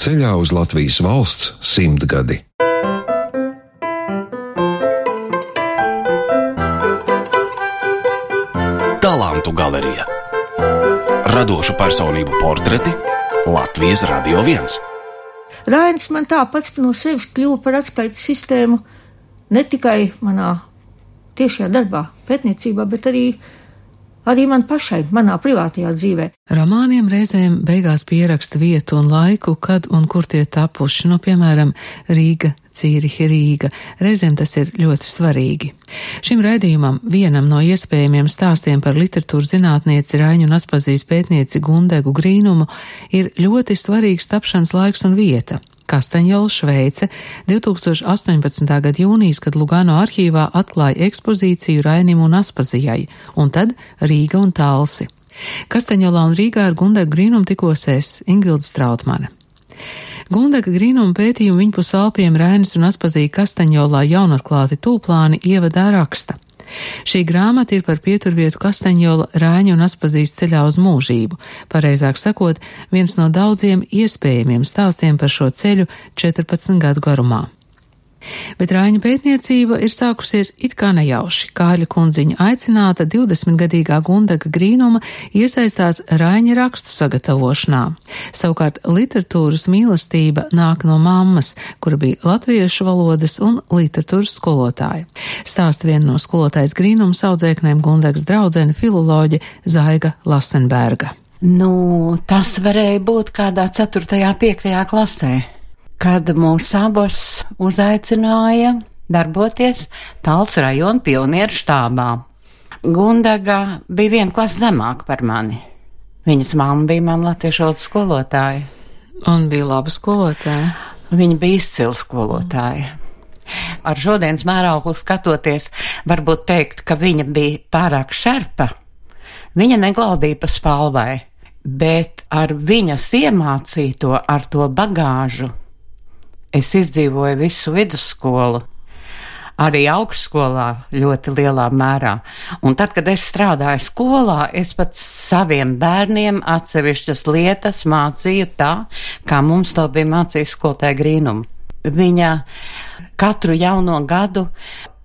ceļā uz Latvijas valsts simtgadi. Talantu galerija Radošu personību portreti Latvijas Radio 1. Rainis man tā pats no sevis kļuva par atskaites sistēmu ne tikai manā tiešajā darbā, pētniecībā, bet arī arī man pašai, manā privātajā dzīvē. Romāniem reizēm beigās pieraksta vietu un laiku, kad un kur tie tapuši, nu, piemēram, Rīga, Cīrihi, Rīga. Reizēm tas ir ļoti svarīgi. Šim raidījumam vienam no iespējamiem stāstiem par literatūras zinātnieci Raiņu un Aspazīs pētnieci Gundegu Grīnumu ir ļoti svarīgs tapšanas laiks un vieta. Kastaņola, Šveice, 2018. gada jūnijas, kad Lugano arhīvā atklāja ekspozīciju Rainim un Aspazijai, un tad Rīga un Talsi. Kastaņolā un Rīgā ar Gundegu Grīnumu tikos es, Ingilda Strautmane. Gundega Grīnuma pētījumu viņpus Alpiem Rainis un Aspazija Kastaņolā jaunatklāti tūplāni ievadā raksta. Šī grāmata ir par pieturvietu Kastaņola Rāņu un Aspazīs ceļā uz mūžību, pareizāk sakot, viens no daudziem iespējamiem stāstiem par šo ceļu 14 gadu garumā. Bet Rāņa pētniecība ir sākusies it kā nejauši. Kāļa kundziņa aicināta 20-gadīgā Gundaga Grīnuma iesaistās Rāņa rakstu sagatavošanā. Savukārt literatūras mīlestība nāk no mammas, kura bija latviešu valodas un literatūras skolotāja. Stāsta viena no skolotājas Grīnuma audzēknēm Gundagas draudzene filoloģe Zaiga Lastenberga. Nu, tas varēja būt kādā 4. un 5. klasē kad mūs abus uzaicināja darboties Tāls rajona pionieru štābā. Gundaga bija viena klasa zemāka par mani. Viņas mamma bija man latviešu valodas skolotāja. Un bija laba skolotāja. Viņa bija izcila skolotāja. Ar šodienas mērauklu skatoties, varbūt teikt, ka viņa bija pārāk šerpa. Viņa neglaudīja pa spalvai, bet ar viņas iemācīto, ar to bagāžu, Es izdzīvoju visu vidusskolu, arī augstskolā ļoti lielā mērā. Un tad, kad es strādāju skolā, es pat saviem bērniem atsevišķas lietas mācīju tā, kā mums to bija mācījis skolotāja Grīnuma. Viņa katru jauno gadu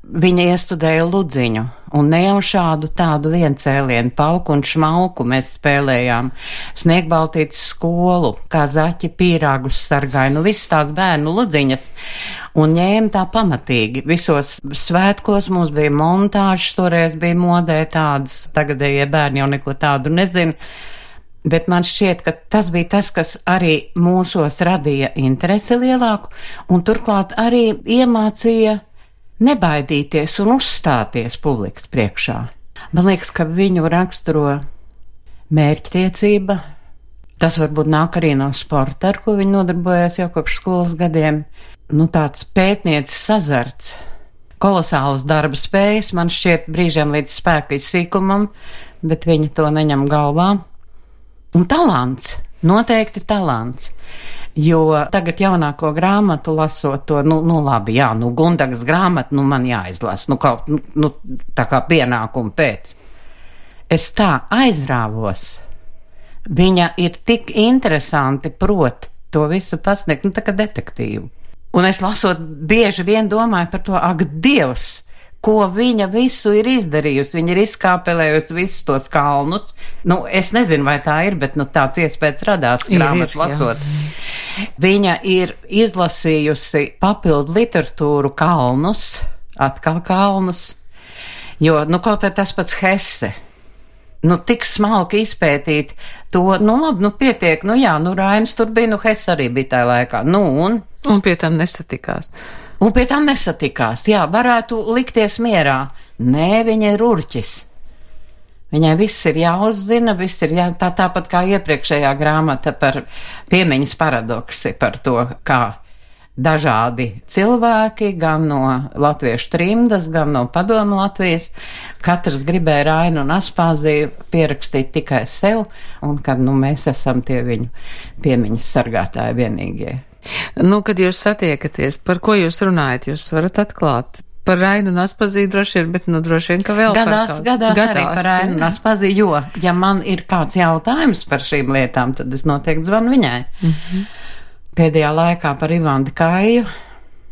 viņa iestudēja ludziņu, un ne jau šādu tādu viencēlienu pauku un šmauku mēs spēlējām. Sniegbaltītas skolu, kā zaķi pīrāgus sargāja, nu visas tās bērnu ludziņas, un ņēma tā pamatīgi. Visos svētkos mums bija montāžas, toreiz bija modē tādas, tagadējie bērni jau neko tādu nezina. Bet man šķiet, ka tas bija tas, kas arī mūsos radīja interesi lielāku, un turklāt arī iemācīja nebaidīties un uzstāties publikas priekšā. Man liekas, ka viņu raksturo mērķtiecība. Tas varbūt nāk arī no sporta, ar ko viņi nodarbojas jau kopš skolas gadiem. Nu, tāds pētniecis azarts, kolosāls darba spējas, man šķiet brīžiem līdz spēka izsīkumam, bet viņi to neņem galvā. Un talants, noteikti talants. Jo tagad jaunāko grāmatu lasot to, nu, nu labi, jā, nu Gundagas grāmatu, nu man jāizlasa, nu kaut, nu, nu tā kā pienākumu pēc. Es tā aizrāvos. Viņa ir tik interesanti prot to visu pasniegt, nu tā kā detektīvu. Un es lasot, bieži vien domāju par to, ak, Dievs! Ko viņa visu ir izdarījusi. Viņa ir izkāpelējusi visus tos kalnus. Nu, es nezinu, vai tā ir, bet nu, tāds iespējas radās grāmatu lasot. Jā. Viņa ir izlasījusi papildu literatūru kalnus, atkal kalnus, jo, nu, kaut vai tas pats Hesse nu, tik smalki izpētīt to, nu, labi, nu, pietiek, nu, jā, nu, Rainis tur bija, nu, Hess arī bija tajā laikā, nu, un. Un pie tam nesatikās. Un pie tam nesatikās. Jā, varētu likties mierā. Nē, viņa ir urķis. Viņai viss ir jāuzzina, viss ir jā, tā tāpat kā iepriekšējā grāmata par piemiņas paradoksi, par to, kā dažādi cilvēki, gan no latviešu trimdas, gan no padomu Latvijas. Katrs gribēja Rainu un Aspāziju pierakstīt tikai sev, un kad nu, mēs esam tie viņu piemiņas sargātāji vienīgie. Nu, kad jūs satiekaties, par ko jūs runājat, jūs varat atklāt. Par Rainu un Aspazīdu droši vien, bet, nu, droši vien, ka vēl gadās, par gadās, gadās arī par Rainu un Aspazīdu, jo, ja man ir kāds jautājums par šīm lietām, tad es noteikti zvanu viņai. Mm -hmm. Pēdējā laikā par Ivānu Kāju.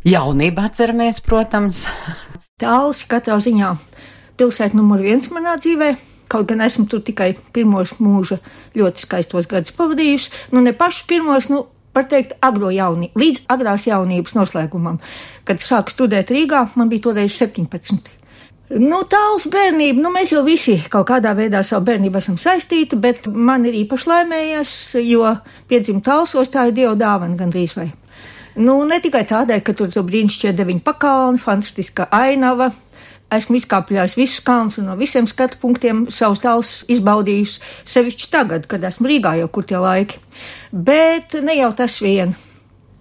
Jaunību atceramies, protams. Tāls katrā ziņā pilsēta numur viens manā dzīvē. Kaut gan esmu tur tikai pirmos mūža ļoti skaistos gadus pavadījuši, nu ne pašus pirmos, nu, var teikt, agro jaunību, līdz agrās jaunības noslēgumam. Kad sāku studēt Rīgā, man bija toreiz 17. Nu, tāls bērnība, nu, mēs jau visi kaut kādā veidā savu bērnību esam saistīti, bet man ir īpaši laimējies, jo piedzimt tālsos tā ir Dieva dāvana gandrīz vai. Nu, ne tikai tādēļ, ka tur tur brīnišķīgi deviņi pakalni, fantastiska ainava, esmu izkāpļājis visus kalnus un no visiem skatu punktiem savus tālus izbaudījis, sevišķi tagad, kad esmu Rīgā jau kur tie laiki. Bet ne jau tas vien.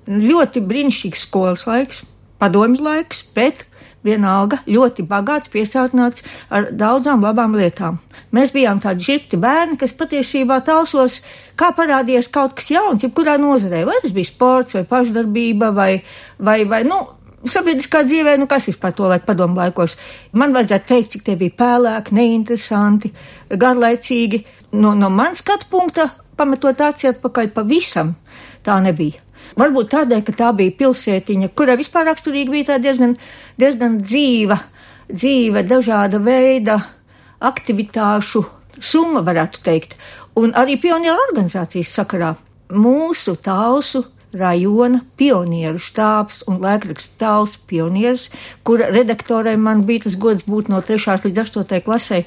Ļoti brīnišķīgs skolas laiks, padomju laiks, bet vienalga ļoti bagāts, piesātināts ar daudzām labām lietām. Mēs bijām tādi žipti bērni, kas patiesībā tausos, kā parādījies kaut kas jauns, jebkurā nozarē, vai tas bija sports, vai pašdarbība, vai, vai, vai nu, sabiedriskā dzīvē, nu kas vispār to laiku padomu laikos. Man vajadzētu teikt, cik tie bija pēlēki, neinteresanti, garlaicīgi. No, no man skatu punkta, pametot aci atpakaļ, pavisam tā nebija. Varbūt tādēļ, ka tā bija pilsētiņa, kurai vispār raksturīgi bija tā diezgan, diezgan dzīva, dzīve, dažāda veida aktivitāšu summa, varētu teikt, un arī pionieru organizācijas sakarā. Mūsu tausu rajona pionieru štābs un laikraksts tāls pionieris, kura redaktorai man bija tas gods būt no 3. līdz 8. klasē.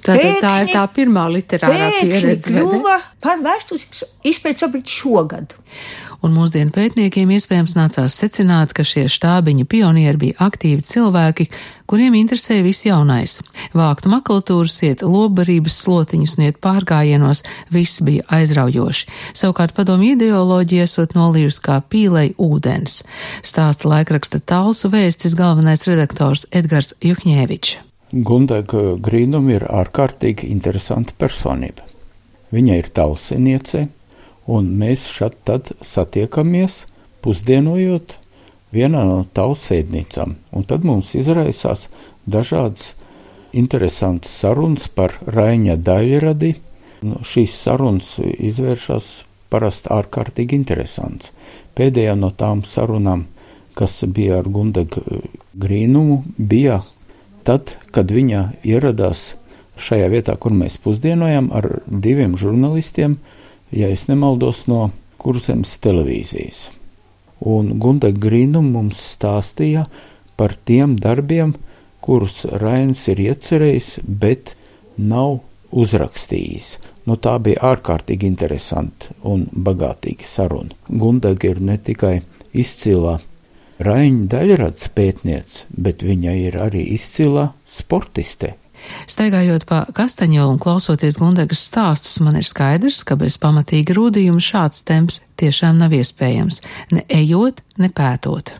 Tātad tā ir tā pirmā literārā pieredze. kļuva par vēstures izpētes objektu šogad un mūsdienu pētniekiem iespējams nācās secināt, ka šie štābiņa pionieri bija aktīvi cilvēki, kuriem interesē viss jaunais. Vākt makulatūras, iet lobarības slotiņus, iet pārgājienos, viss bija aizraujoši. Savukārt padomu ideoloģija esot nolījusi kā pīlei ūdens. Stāsta laikraksta talsu vēstis galvenais redaktors Edgars Juhņēvičs. Gundaga Grīnum ir ārkārtīgi interesanta personība. Viņa ir tausiniece, un mēs šad tad satiekamies pusdienojot vienā no tausēdnīcām, un tad mums izraisās dažādas interesantas sarunas par Raiņa daļradi. Nu, šīs sarunas izvēršas parasti ārkārtīgi interesants. Pēdējā no tām sarunām, kas bija ar Gundagu Grīnumu, bija tad, kad viņa ieradās šajā vietā, kur mēs pusdienojam ar diviem žurnālistiem, ja es nemaldos, no Kurzemes televīzijas. Un Gunda Grīnum mums stāstīja par tiem darbiem, kurus Rains ir iecerējis, bet nav uzrakstījis. Nu, tā bija ārkārtīgi interesanta un bagātīga saruna. Gundaga ir ne tikai izcila Raņa daļrads pētniece, bet viņa ir arī izcila sportiste, Staigājot pa kastaņolu un klausoties Gundegas stāstus, man ir skaidrs, ka bez pamatīga rūdījuma šāds temps tiešām nav iespējams, ne ejot, ne pētot.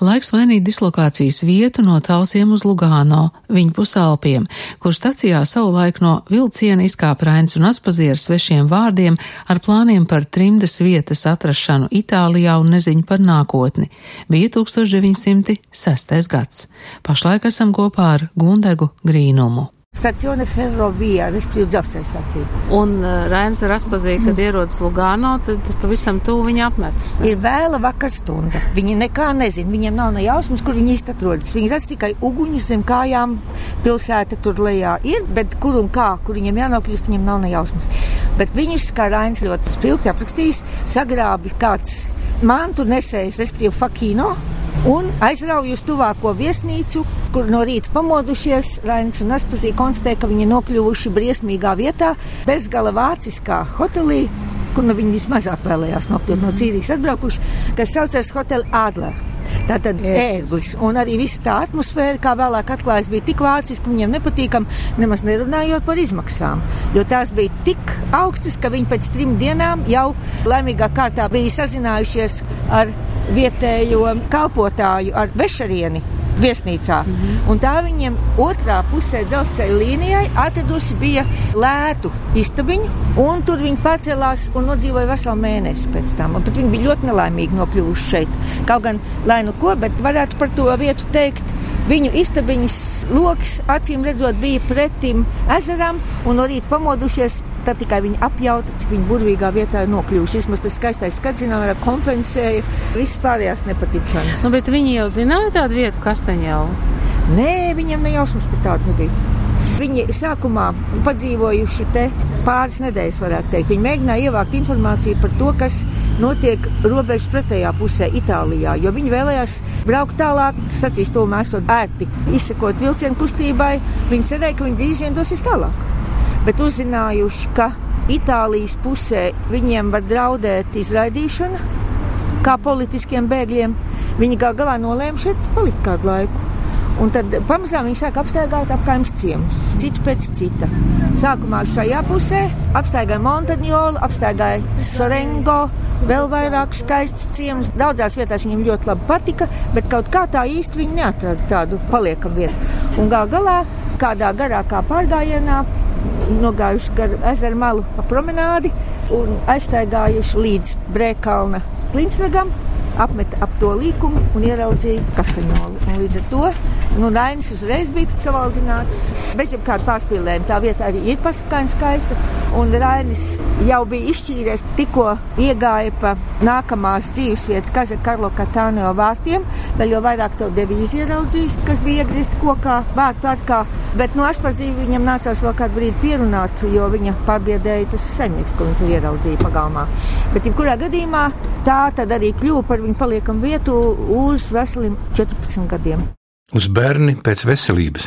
Laiks mainīt dislokācijas vietu no Talsiem uz Lugāno, viņa pusalpiem, kur stacijā savulaik no vilciena izkāpa Rains un Aspazieras svešiem vārdiem ar plāniem par trimdes vietas atrašanu Itālijā un neziņu par nākotni. Bija 1906. gads. Pašlaik esam kopā ar Gundegu Grīnumu. Stazione ferrovija, respektīvi dzelzceļa stacija. Un uh, Rainis var atpazīt, kad ierodas Lugano, tad, pavisam tuvu viņa apmetas. Ne? Ir vēla vakar stunda. Viņi nekā nezina, viņiem nav ne jausmas, kur viņi īsti atrodas. Viņi redz tikai uguņus zem kājām, pilsēta tur lejā ir, bet kur un kā, kur viņiem jānokļūst, viņiem nav ne jausmas. Bet viņus, kā Rainis ļoti spilgti aprakstījis, sagrābi kāds mantu nesējs, respektīvi fakīno un aizrauju uz tuvāko viesnīcu, kur no rīta pamodušies. Rainis un Aspazī konstatēja, ka viņi ir nokļuvuši briesmīgā vietā, bezgala vāciskā hotelī, kur nu viņi vismazāk vēlējās nokļūt no Cīrijas atbraukuši, kas saucas Hotel Adler. Tātad ērglis un arī visa tā atmosfēra, kā vēlāk atklājas, bija tik vāciska, viņiem nepatīkam, nemaz nerunājot par izmaksām. Jo tās bija tik augstas, ka viņi pēc trim dienām jau laimīgā kārtā bija sazinājušies ar vietējo kalpotāju, ar vešarieni viesnīcā. Mm -hmm. Un tā viņiem otrā pusē dzelzceļa līnijai atradusi bija lētu istabiņu, un tur viņi pacēlās un nodzīvoja veselu mēnesi pēc tam. Un pat viņi bija ļoti nelaimīgi nokļuvuši šeit. Kaut gan, lai nu ko, bet varētu par to vietu teikt, Viņu istabiņas lokus, acīm redzot, bija pretim ezeram, un no rīta pamodušies, tad tikai viņi apjauta, cik viņi burvīgā vietā ir nokļuvuši. Vismaz tas skaistais skats, zinām, kompensēja visas pārējās nepatikšanas. Nu, bet viņi jau zināja tādu vietu, Kastaņēlu? Nē, viņam ne jausmas par tādu nebija. Viņi sākumā padzīvojuši te pāris nedēļas, varētu teikt. Viņi mēģināja ievākt informāciju par to, kas notiek robežas pretējā pusē, Itālijā, jo viņi vēlējās braukt tālāk, sacīs, to mēs esam ērti izsekot vilcienu kustībai. Viņi cerēja, ka viņi drīz vien dosies tālāk. Bet uzzinājuši, ka Itālijas pusē viņiem var draudēt izraidīšana, kā politiskiem bēgļiem, viņi gal galā nolēma šeit palikt kādu laiku. Un tad pamazām viņi sāk apstaigāt apkārtnes ciemus, citu pēc cita. Sākumā šajā pusē apstaigāja Montaņolu, apstaigāja Sorengo, vēl vairāk skaists ciems. Daudzās vietās viņiem ļoti labi patika, bet kaut kā tā īsti viņi neatrada tādu paliekamu vietu. Un gal galā kādā garākā pārgājienā nogājuši gar ezeru malu promenādi un aizstaigājuši līdz Brēkalna klinsragam apmeta ap to līkumu un ieraudzīja kastaņolu. Un līdz ar to nu, Rainis uzreiz bija savaldzināts bez jebkāda pārspīlējuma. Tā vieta arī ir pasakaini skaista. Un Rainis jau bija izšķīries, tikko iegāja pa nākamās dzīvesvietas Kaza Karlo Katāneo vārtiem. Vēl jau vairāk to devīzi ieraudzījis, kas bija iegriezti kokā, vārtu arkā. Bet no Aspazīvi viņam nācās vēl kādu brīdi pierunāt, jo viņa pārbiedēja tas saimnieks, ko viņš tur ieraudzīja pagalmā. Bet, jebkurā gadījumā, tā tad arī kļuva par viņu paliekam vietu uz veseliem 14 gadiem. Uz bērni pēc veselības.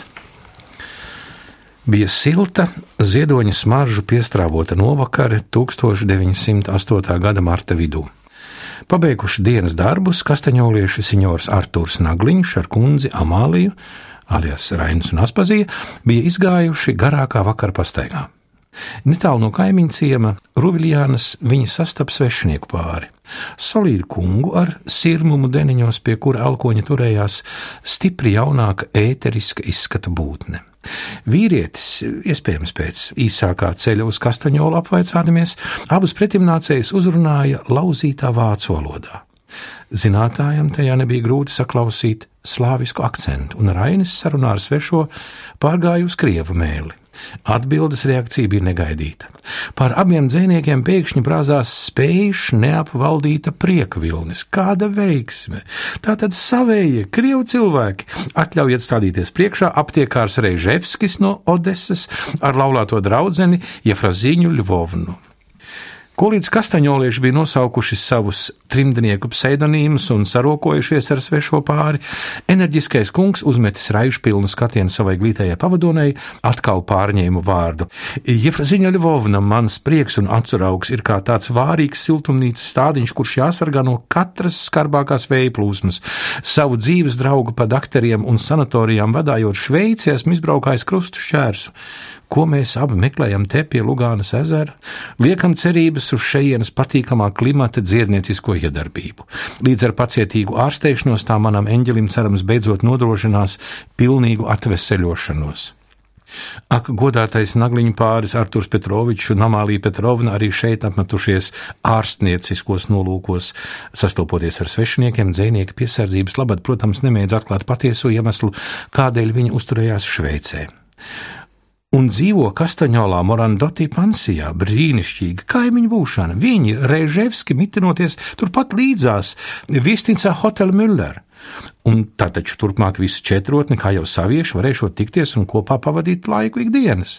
Bija silta, ziedoņa smaržu piestrāvota novakare 1908. gada marta vidū. Pabeiguši dienas darbus, kastaņolieši signors Artūrs Nagliņš ar kundzi Amāliju, alias Rainas un Aspazija, bija izgājuši garākā vakara pastaigā. Netālu no kaimiņa ciema Ruviljānas viņa sastapa svešinieku pāri. Solīdu kungu ar sirmumu deniņos, pie kura alkoņa turējās stipri jaunāka ēteriska izskata būtne. Vīrietis, iespējams pēc īsākā ceļa uz kastaņolu apvaicādamies, abus pretimnācējus uzrunāja lauzītā vācu valodā. Zinātājam tajā nebija grūti saklausīt slāvisku akcentu, un Rainis sarunā ar svešo pārgāja uz krievu mēli. Atbildes reakcija bija negaidīta. Pār abiem dziniekiem pēkšņi brāzās spējš neapvaldīta prieka vilnis. Kāda veiksme! Tātad savējie, krievu cilvēki, atļaujiet stādīties priekšā aptiekārs Reiževskis no Odesas ar laulāto draudzeni Jefraziņu Ļvovnu. Ko līdz kastaņolieši bija nosaukuši savus trimdnieku pseidonīmus un sarokojušies ar svešo pāri, enerģiskais kungs uzmetis raižu pilnu skatienu savai glītējai pavadonai, atkal pārņēma vārdu. Jefraziņa Ļvovna, mans prieks un atceraugs ir kā tāds vārīgs siltumnīcas stādiņš, kurš jāsargā no katras skarbākās vēja plūsmas. Savu dzīves draugu pa dakteriem un sanatorijām vadājot Šveicē, esmu izbraukājis krustu šķērsu ko mēs abi meklējam te pie Lugānas ezera, liekam cerības uz šejienes patīkamā klimata dziedniecisko iedarbību. Līdz ar pacietīgu ārsteišanos tā manam eņģelim cerams beidzot nodrošinās pilnīgu atveseļošanos. Ak, godātais nagliņu pāris Arturs Petrovičs un Amālija Petrovna arī šeit apmetušies ārstnieciskos nolūkos, sastopoties ar svešiniekiem, dzēnieki piesardzības labad, protams, nemēdz atklāt patieso iemeslu, kādēļ viņi uzturējās Šveicē un dzīvo Kastaņolā Morandotī pansijā. Brīnišķīga kaimiņu būšana. Viņi, Reiževski, mitinoties turpat līdzās Viestinca Hotel Müller. Un tā taču turpmāk visi četrotni, kā jau savieši, varēšot tikties un kopā pavadīt laiku ikdienas.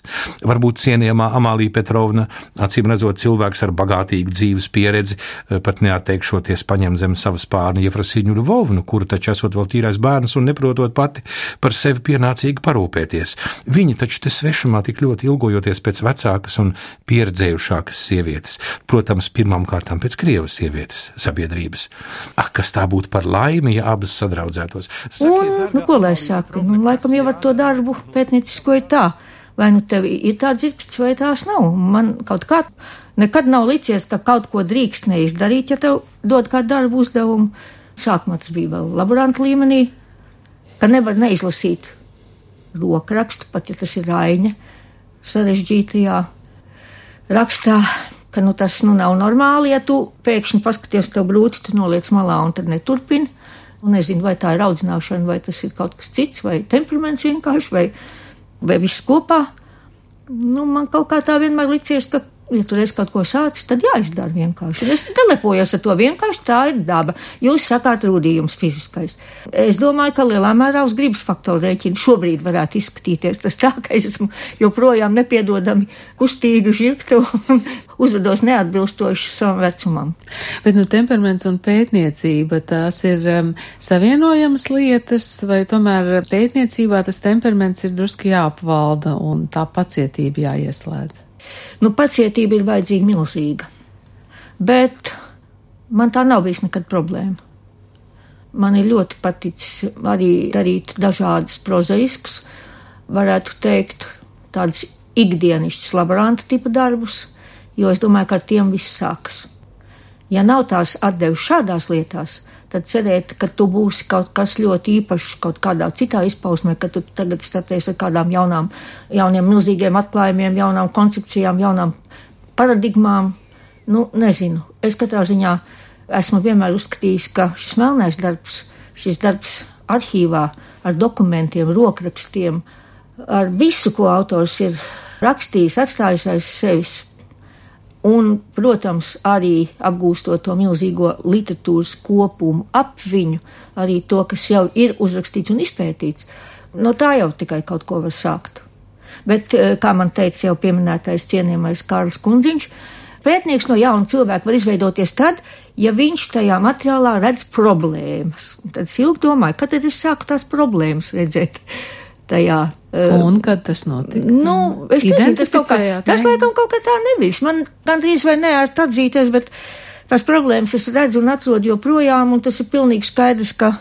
Varbūt cienījamā Amālija Petrovna, acīm redzot cilvēks ar bagātīgu dzīves pieredzi, eh, pat neatteikšoties paņem zem savas pārna Jefrasiņu Ļuvovnu, kuru taču esot vēl tīrais bērns un neprotot pati par sevi pienācīgi parūpēties. Viņi taču te svešumā tik ļoti ilgojoties pēc vecākas un pieredzējušākas sievietes, protams, pirmām kārtām pēc Krievas sievietes sabiedrības. Ak, kas tā būtu par laimi, ja abas sadraudz draudzētos. Sakiet, un, dargā, nu, ko lai saka? Nu, laikam jau ar to darbu pētniecisko ir tā. Vai nu tev ir tāds izskats, vai tās nav? Man kaut kā nekad nav licies, ka kaut ko drīkst neizdarīt, ja tev dod kādu darbu uzdevumu. Sākumā tas bija vēl laboranta līmenī, ka nevar neizlasīt rokrakstu, pat ja tas ir raiņa sarežģītajā rakstā, ka nu, tas nu, nav normāli, ja tu pēkšņi paskaties, tev grūti, tu noliec malā un tad neturpini Un nezinu, vai tā ir audzināšana, vai tas ir kaut kas cits, vai temperaments vienkārši, vai, vai viss kopā. Nu, man kaut kā tā vienmēr licies, ka ja tur es kaut ko sācis, tad jāizdara vienkārši. Es telepojos ar to vienkārši tā ir daba. Jūs sakāt rūdījums fiziskais. Es domāju, ka lielā mērā uz gribas faktoru rēķinu šobrīd varētu izskatīties tas tā, ka es esmu joprojām nepiedodami kustīgu žirktu un uzvedos neatbilstoši savam vecumam. Bet nu temperaments un pētniecība tās ir um, savienojamas lietas, vai tomēr pētniecībā tas temperaments ir drusku jāapvalda un tā pacietība jāieslēdz? Nu, pacietība ir vajadzīga milzīga. Bet man tā nav bijis nekad problēma. Man ir ļoti paticis arī darīt dažādas prozaiskas, varētu teikt, tādas ikdienišķas laboranta tipa darbus, jo es domāju, ka ar tiem viss sākas. Ja nav tās atdevis šādās lietās, tad cerēt, ka tu būsi kaut kas ļoti īpašs kaut kādā citā izpausmē, ka tu tagad staties ar kādām jaunām, jauniem milzīgiem atklājumiem, jaunām koncepcijām, jaunām paradigmām. Nu, nezinu. Es katrā ziņā esmu vienmēr uzskatījis, ka šis melnais darbs, šis darbs arhīvā ar dokumentiem, rokrakstiem, ar visu, ko autors ir rakstījis, atstājis aiz sevis, un, protams, arī apgūstot to milzīgo literatūras kopumu ap viņu, arī to, kas jau ir uzrakstīts un izpētīts, no tā jau tikai kaut ko var sākt. Bet, eh, kā man teica jau pieminētais cienījamais Kārlis Kundziņš, pētnieks no jauna cilvēka var izveidoties tad, ja viņš tajā materiālā redz problēmas. Tad es ilgi domāju, kad tad es sāku tās problēmas redzēt tajā. Uh, un kad tas notika? Nu, es nezinu, tas kaut kā, tas laikam kaut kā tā nebija. Man gandrīz vai ne ar atzīties, bet tās problēmas es redzu un atrodu joprojām, un tas ir pilnīgi skaidrs, ka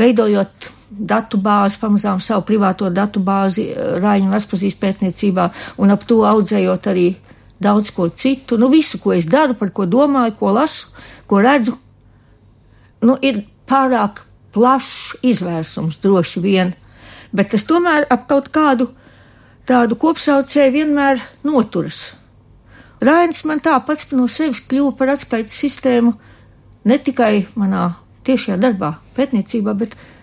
veidojot datu bāzi, pamazām savu privāto datu bāzi Rāņu un Aspazīs pētniecībā, un ap to audzējot arī daudz ko citu, nu visu, ko es daru, par ko domāju, ko lasu, ko redzu, nu ir pārāk plašs izvērsums droši vien bet kas tomēr ap kaut kādu tādu kopsaucēju vienmēr noturas. Rainis man tā pats no sevis kļuva par atskaites sistēmu ne tikai manā tiešajā darbā, pētniecībā, bet arī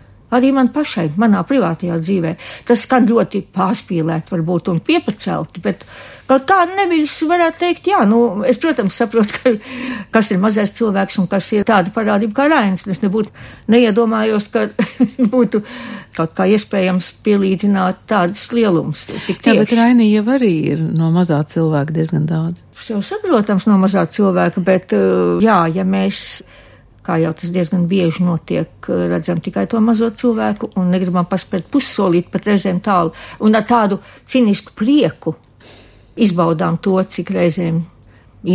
man pašai, manā privātajā dzīvē. Tas skan ļoti pārspīlēti, varbūt, un piepacelti, bet kaut kā neviļas varētu teikt, jā, nu, es, protams, saprotu, ka, kas ir mazais cilvēks un kas ir tāda parādība kā Rainis. Es nebūtu neiedomājos, ka būtu kaut kā iespējams pielīdzināt tādas lielumus. Jā, bet Rainī jau arī ir no mazā cilvēka diezgan daudz. Tas jau saprotams no mazā cilvēka, bet jā, ja mēs kā jau tas diezgan bieži notiek, redzam tikai to mazo cilvēku un negribam paspērt pussolīt pat reizēm tālu un ar tādu cinisku prieku izbaudām to, cik reizēm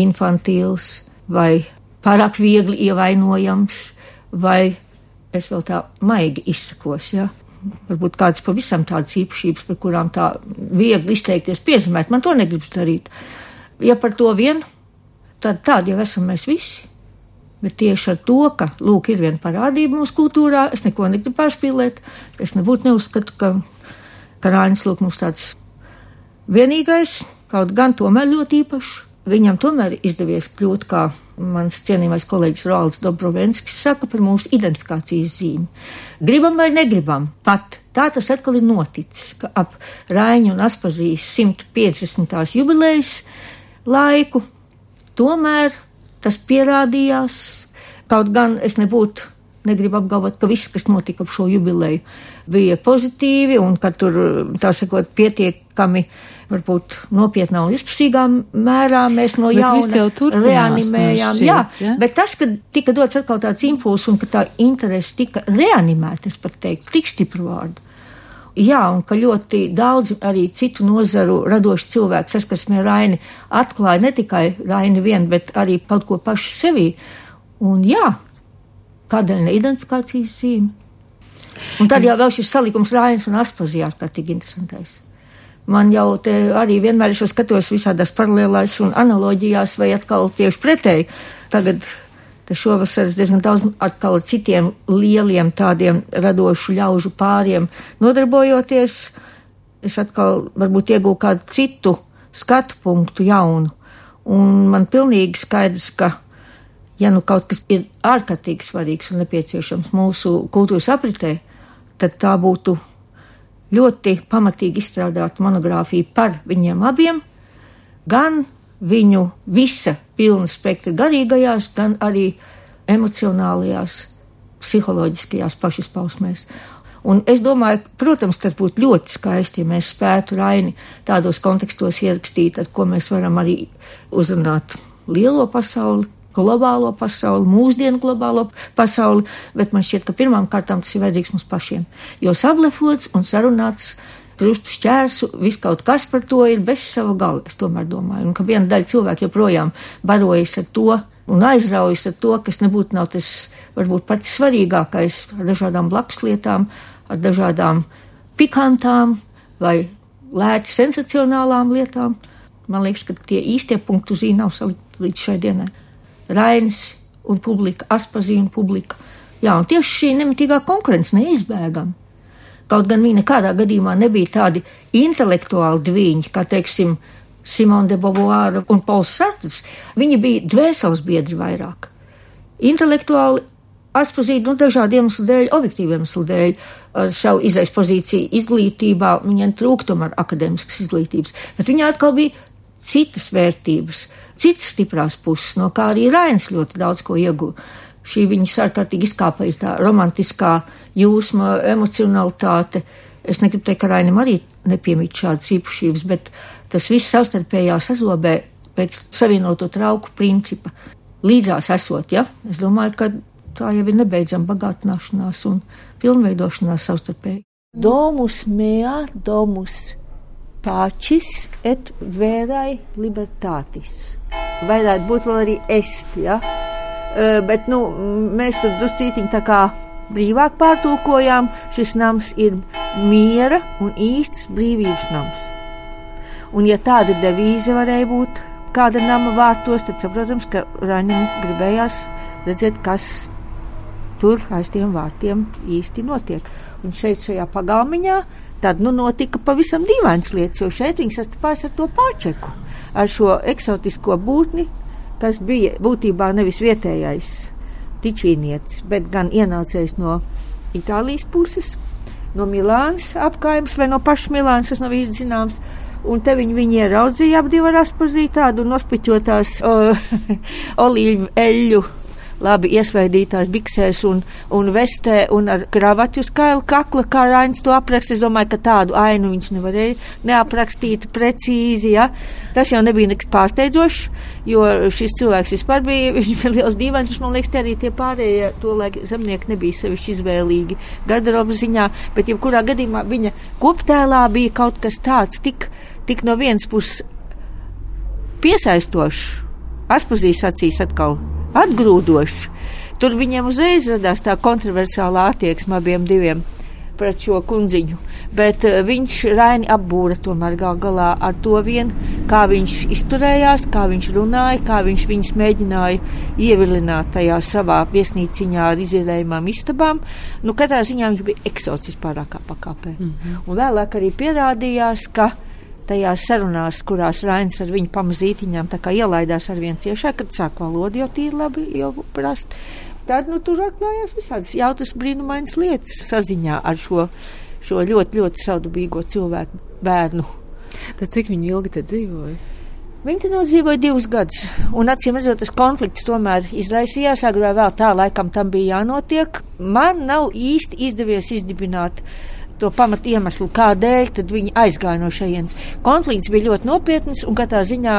infantīls vai pārāk viegli ievainojams vai es vēl tā maigi izsakos, ja. Varbūt kādas pavisam tādas īpašības, par kurām tā viegli izteikties, piezīmēt, man to negribas darīt. Ja par to vien, tad tādi jau esam mēs visi. Bet tieši ar to, ka, lūk, ir viena parādība mūsu kultūrā, es neko negribu pārspīlēt, es nebūtu neuzskatu, ka karāņas, lūk, mums tāds vienīgais, kaut gan tomēr ļoti īpašs. Viņam tomēr izdevies kļūt, kā mans cienījamais kolēģis Rolands Dobrovenskis saka, par mūsu identifikācijas zīmi. Gribam vai negribam, pat tā tas atkal ir noticis, ka ap Raiņu un Aspazijas 150. jubilejas laiku tomēr tas pierādījās. Kaut gan es nebūtu, negribu apgalvot, ka viss, kas notika ap šo jubileju, bija pozitīvi un ka tur, tā sakot, pietiekami varbūt nopietnā un izprasīgā mērā mēs no jauna reanimējām. Šķiet, jā, ja? bet tas, ka tika dots atkal tāds impulss un ka tā interese tika reanimēta, es pat teiktu, tik stipru vārdu Jā, un ka ļoti daudz arī citu nozaru radoši cilvēki saskarsmē Raini atklāja ne tikai Raini vien, bet arī kaut ko paši sevī. Un jā, kādēļ ne identifikācijas zīme? Un tad jau vēl šis salikums Rainis un Aspazijā ārkārtīgi interesantais. Man jau te arī vienmēr es skatos visādās paralēlās un analoģijās vai atkal tieši pretēji. Tagad Te šovasar es diezgan daudz atkal ar citiem lieliem tādiem radošu ļaužu pāriem nodarbojoties. Es atkal varbūt iegūstu kādu citu skatu punktu jaunu. Un man pilnīgi skaidrs, ka ja nu kaut kas ir ārkārtīgi svarīgs un nepieciešams mūsu kultūras apritē, tad tā būtu ļoti pamatīgi izstrādāta monogrāfija par viņiem abiem, gan viņu visa pilna spektra garīgajās, gan arī emocionālajās, psiholoģiskajās pašizpausmēs. Un es domāju, protams, tas būtu ļoti skaisti, ja mēs spētu Raini tādos kontekstos ierakstīt, ar ko mēs varam arī uzrunāt lielo pasauli, globālo pasauli, mūsdienu globālo pasauli, bet man šķiet, ka pirmām kārtām tas ir vajadzīgs mums pašiem. Jo sablefots un sarunāts krustu šķērsu, viss kaut kas par to ir bez sava gala, es tomēr domāju, un ka viena daļa cilvēku joprojām barojas ar to un aizraujas ar to, kas nebūtu nav tas varbūt pats svarīgākais ar dažādām blakuslietām, ar dažādām pikantām vai lēti sensacionālām lietām. Man liekas, ka tie īstie punktu zīme nav salikti līdz šai dienai. Rainis un publika, aspazīna publika. Jā, un tieši šī nemitīgā konkurence neizbēgama. Kaut gan viņi nekādā gadījumā nebija tādi intelektuāli diviņi, kā teiksim, Simona de Beauvoir un Pols Sartres. Viņi bija dvēseles biedri vairāk. Intelektuāli atpazīti no nu, dažādiem iemeslu dēļ, objektīviem iemeslu dēļ, ar savu izaisu pozīciju izglītībā, viņiem trūkst tomēr akadēmiskas izglītības, bet viņā atkal bija citas vērtības citas stiprās puses, no kā arī Rainis ļoti daudz ko ieguva. Šī viņas ārkārtīgi tā romantiskā jūsma, emocionalitāte. Es negribu teikt, ka Rainam arī nepiemīt šādas īpašības, bet tas viss savstarpējā sazobē pēc savienoto trauku principa līdzās esot, ja? Es domāju, ka tā jau ir nebeidzama bagātināšanās un pilnveidošanās savstarpēji. Domus mea, domus pacis et verai libertatis vajadzētu būt vēl arī est. Ja? Uh, bet nu, mēs tur druscītiņi tā kā brīvāk pārtulkojām. Šis nams ir miera un īsts brīvības nams. Un, ja tāda devīze varēja būt kāda nama vārtos, tad saprotams, ka Raņam gribējās redzēt, kas tur aiz tiem vārtiem īsti notiek. Un šeit, šajā pagalmiņā, tad nu, notika pavisam dīvainas lietas, jo šeit viņi sastapās ar to pārčeku ar šo eksotisko būtni, kas bija būtībā nevis vietējais tičīnietis, bet gan ienācējs no Itālijas puses, no Milānas apkaimes vai no pašas Milānas, tas nav īsti zināms. Un te viņi, viņi ieraudzīja ap divu ar aspazīju tādu nospiķotās uh, olīvu eļļu labi iesveidītās biksēs un, un vestē un ar kravatu uz kaila kakla, kā Rains to apraksta. Es domāju, ka tādu ainu viņš nevarēja neaprakstīt precīzi, ja. Tas jau nebija nekas pārsteidzošs, jo šis cilvēks vispār bija, viņš bija liels dīvains, bet man liekas, te arī tie pārējie to laika zemnieki nebija sevišķi izvēlīgi garderobu ziņā, bet jebkurā gadījumā viņa koptēlā bija kaut kas tāds tik, tik no vienas puses piesaistošs. Aspazīs acīs atkal atgrūdošs. Tur viņiem uzreiz radās tā kontroversālā attieksme abiem diviem pret šo kundziņu. Bet uh, viņš Raini apbūra tomēr gal galā ar to vien, kā viņš izturējās, kā viņš runāja, kā viņš viņus mēģināja ievilināt tajā savā viesnīciņā ar izēlējumām istabām. Nu, katrā ziņā viņš bija eksots vispārākā pakāpē. Mm -hmm. Un vēlāk arī pierādījās, ka tajās sarunās, kurās Rains ar viņu pamazītiņām ielaidās ar vien ciešāk, kad sāk valodu jau tīri labi jau prast. Tad nu, tur atklājās visādas jautras brīnumainas lietas saziņā ar šo, šo ļoti, ļoti saudabīgo cilvēku bērnu. Tad cik viņi ilgi te dzīvoja? Viņi te nodzīvoja divus gadus, un acīm redzot, tas konflikts tomēr izraisījās, agrāk vēl tā laikam tam bija jānotiek. Man nav īsti izdevies izdibināt uh, to pamatu iemeslu, kādēļ viņi aizgāja no šejienes. Konflikts bija ļoti nopietns, un katrā ziņā,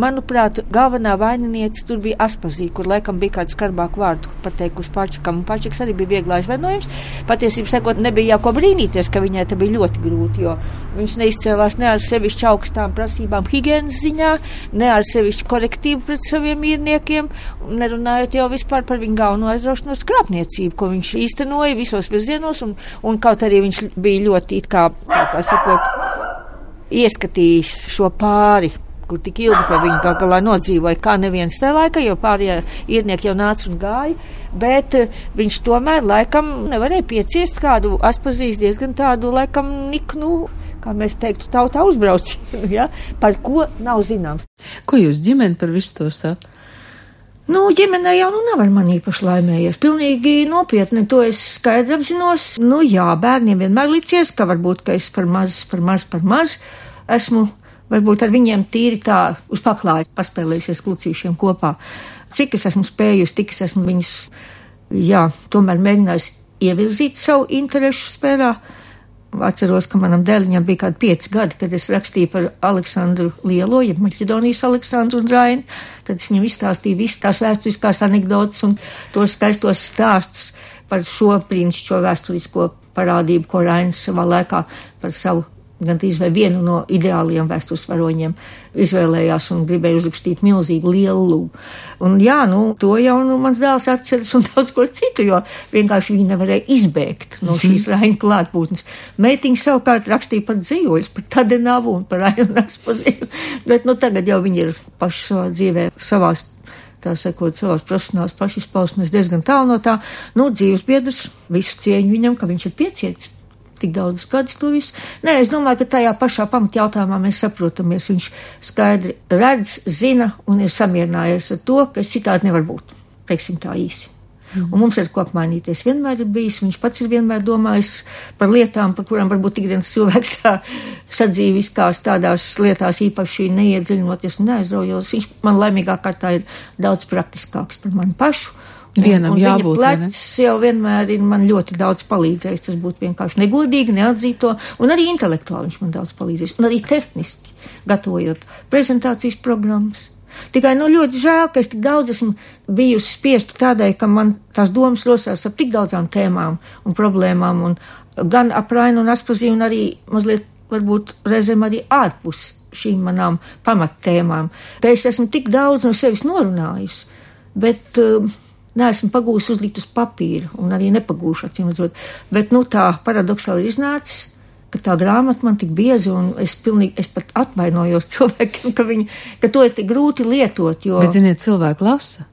manuprāt, galvenā vaininiece tur bija Aspazīja, kur laikam bija kāds skarbāku vārdu pateikusi Pačakam, un Pačaks arī bija viegli aizvainojums. Patiesībā sakot, nebija jau ko brīnīties, ka viņai tas bija ļoti grūti, jo viņš neizcēlās ne ar sevišķi augstām prasībām higienas ziņā, ne ar sevišķi korektīvu pret saviem īrniekiem, nerunājot jau vispār par viņu galveno aizraušanos krāpniecību, ko viņš īstenoja visos virzienos, un, un kaut arī viņš bija ļoti, kā, kā sakot, ieskatījis šo pāri kur tik ilgi pie viņa gal galā nodzīvoja, kā neviens te laika, jo pārējie īrnieki jau nāca un gāja, bet eh, viņš tomēr laikam nevarēja pieciest kādu aspazīs diezgan tādu laikam niknu. Kā mēs teiktu, tautā uzbraucienu, ja? par ko nav zināms. Ko jūs ģimene par visu to saka? Nu, ģimenē jau nu nevar man īpaši laimējies. Pilnīgi nopietni to es skaidri apzinos. Nu, jā, bērniem vienmēr licies, ka varbūt, ka es par maz, par maz, par maz esmu. Varbūt ar viņiem tīri tā uz paklāja paspēlējusies klucīšiem kopā. Cik es esmu spējusi, tik es esmu viņus, jā, tomēr mēģinājusi ievirzīt savu interešu sfērā. Atceros, ka manam dēliņam bija kādi pieci gadi, kad es rakstīju par Aleksandru Lielo, jeb Maķedonijas Aleksandru un Rainu. Tad es viņam izstāstīju visas tās vēsturiskās anekdotas un tos skaistos stāstus par šo brīnišķīgo vēsturisko parādību, ko Rainis savā laikā par savu gandrīz vai vienu no ideāliem vēstures varoņiem izvēlējās un gribēja uzrakstīt milzīgu lielu lūgu. Un jā, nu, to jau nu, mans dēls atceras un daudz ko citu, jo vienkārši viņi nevarēja izbēgt no šīs mm -hmm. raņa klātbūtnes. Meitiņa savukārt rakstīja pat dzīvoļus, par tadenavu un par raņu naspazību, bet nu tagad jau viņi ir paši savā dzīvē, savās tā sakot, savās profesionālās pašizpausmes diezgan tālu no tā. Nu, dzīves biedrs, visu cieņu viņam, ka viņš ir piecietis tik daudz gadus to visu. Nē, es domāju, ka tajā pašā pamatjautājumā mēs saprotamies. Viņš skaidri redz, zina un ir samierinājies ar to, ka citādi nevar būt. Teiksim tā īsi. Mm. Un mums ir ko apmainīties. Vienmēr ir bijis, viņš pats ir vienmēr domājis par lietām, par kurām varbūt ikdienas cilvēks tā sadzīviskās tādās lietās īpaši neiedziļinoties un neaizraujos. Viņš man laimīgā kārtā ir daudz praktiskāks par mani pašu. Vienam un, un jābūt. Plecs jau vienmēr ir man ļoti daudz palīdzējis. Tas būtu vienkārši negodīgi, neatzīt to, un arī intelektuāli viņš man daudz palīdzējis, un arī tehniski gatavojot prezentācijas programmas. Tikai nu ļoti žēl, ka es tik daudz esmu bijusi spiesta tādēļ, ka man tās domas rosās ap tik daudzām tēmām un problēmām, un gan ap Rainu un Aspazīnu, un arī mazliet varbūt reizēm arī ārpus šīm manām pamattēmām. Te es esmu tik daudz no sevis norunājusi, bet uh, neesmu pagūsi uzlikt uz papīra, un arī nepagūšu acīm redzot. Bet, nu, tā paradoxāli ir iznācis, ka tā grāmata man tik bieza, un es pilnīgi, es pat atvainojos cilvēkiem, ka viņi, ka to ir tik grūti lietot, jo. Bet, ziniet, cilvēki lasa.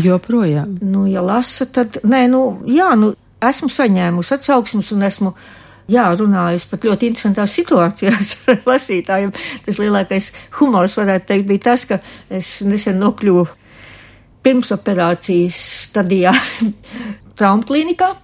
Joprojām. Nu, ja lasa, tad, nē, nu, jā, nu, esmu saņēmusi atsauksmes un esmu, jā, runājusi pat ļoti interesantās situācijās ar lasītājiem. Tas lielākais humors, varētu teikt, bija tas, ka es nesen nokļuvu pirmsoperācijas stadijā traumklinikā,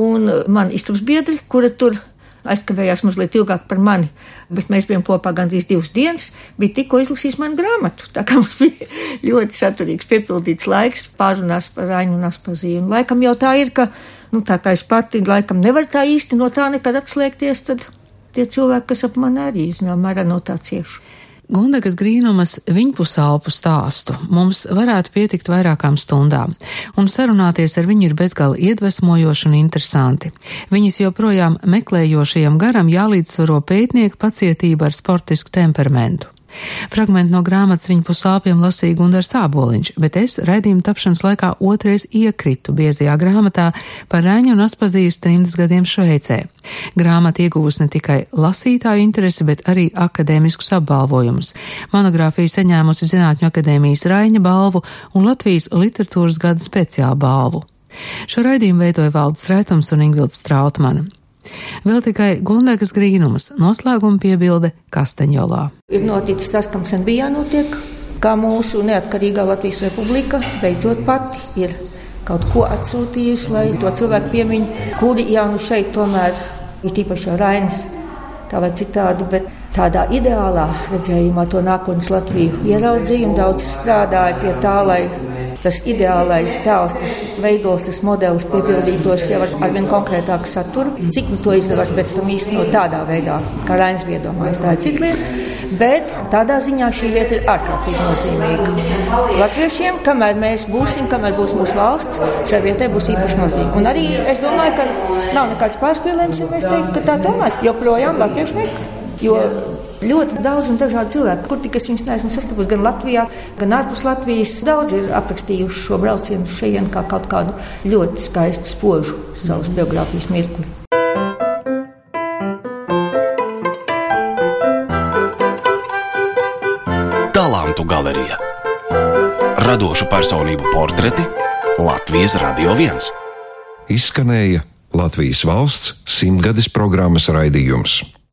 un man istabas biedri, kura tur aizkavējās mazliet ilgāk par mani, bet mēs bijām kopā gandrīz divas dienas, bija tikko izlasījis manu grāmatu. Tā kā mums bija ļoti saturīgs, piepildīts laiks pārunās par Rainu un Aspazīnu. Un laikam jau tā ir, ka, nu, tā kā es pati laikam nevaru tā īsti no tā nekad atslēgties, tad tie cilvēki, kas ap mani arī, zinām, mērā no tā cieši. Gundagas Grīnumas viņpusalpu stāstu mums varētu pietikt vairākām stundām, un sarunāties ar viņu ir bezgala iedvesmojoši un interesanti. Viņas joprojām meklējošajam garam jālīdzsvaro pētnieku pacietība ar sportisku temperamentu. Fragment no grāmatas viņa pusāpiem lasīja Gundars Āboliņš, bet es raidījuma tapšanas laikā otrais iekritu biezajā grāmatā par Rēņu un Aspazījas trimdas gadiem Šveicē. Grāmata ieguvusi ne tikai lasītāju interesi, bet arī akadēmiskus apbalvojumus. Monogrāfija saņēmusi Zinātņu akadēmijas Raiņa balvu un Latvijas literatūras gada speciālu balvu. Šo raidījumu veidoja Valdis Raitums un Ingvilds Strautmana. Vēl tikai Gundegas grīnums noslēguma piebilde Kastaņolā. Ir noticis tas, kam sen bija jānotiek, kā mūsu neatkarīgā Latvijas republika beidzot pati ir kaut ko atsūtījusi, lai to cilvēku piemiņu, kuri jau nu šeit tomēr ir tīpaši Rainis, tā vai citādi, bet tādā ideālā redzējumā to nākotnes Latviju ieraudzīja un daudz strādāja pie tā, lai tas ideālais tēls, tas veidos, tas modelis piepildītos jau ar, ar vien konkrētāku saturu. Cik nu to izdevās pēc tam īstenot tādā veidā, kā Rainis bija domājis, tā ir cita lieta. Bet tādā ziņā šī vieta ir ārkārtīgi nozīmīga. Latviešiem, kamēr mēs būsim, kamēr būs mūsu valsts, šai vietai būs īpaši nozīme. Un arī es domāju, ka nav nekāds pārspīlējums, ja mēs teiktu, ka tā tomēr joprojām latviešu meklē. Jo ļoti daudz un dažādi cilvēki, kur tik es viņus neesmu sastapusi gan Latvijā, gan ārpus Latvijas. Daudz ir aprakstījuši šo braucienu šeit kā kaut kādu ļoti skaistu spožu savas biogrāfijas mirkli. Talantu galerija Radošu personību portreti Latvijas Radio 1 Izskanēja Latvijas valsts simtgades programmas raidījums.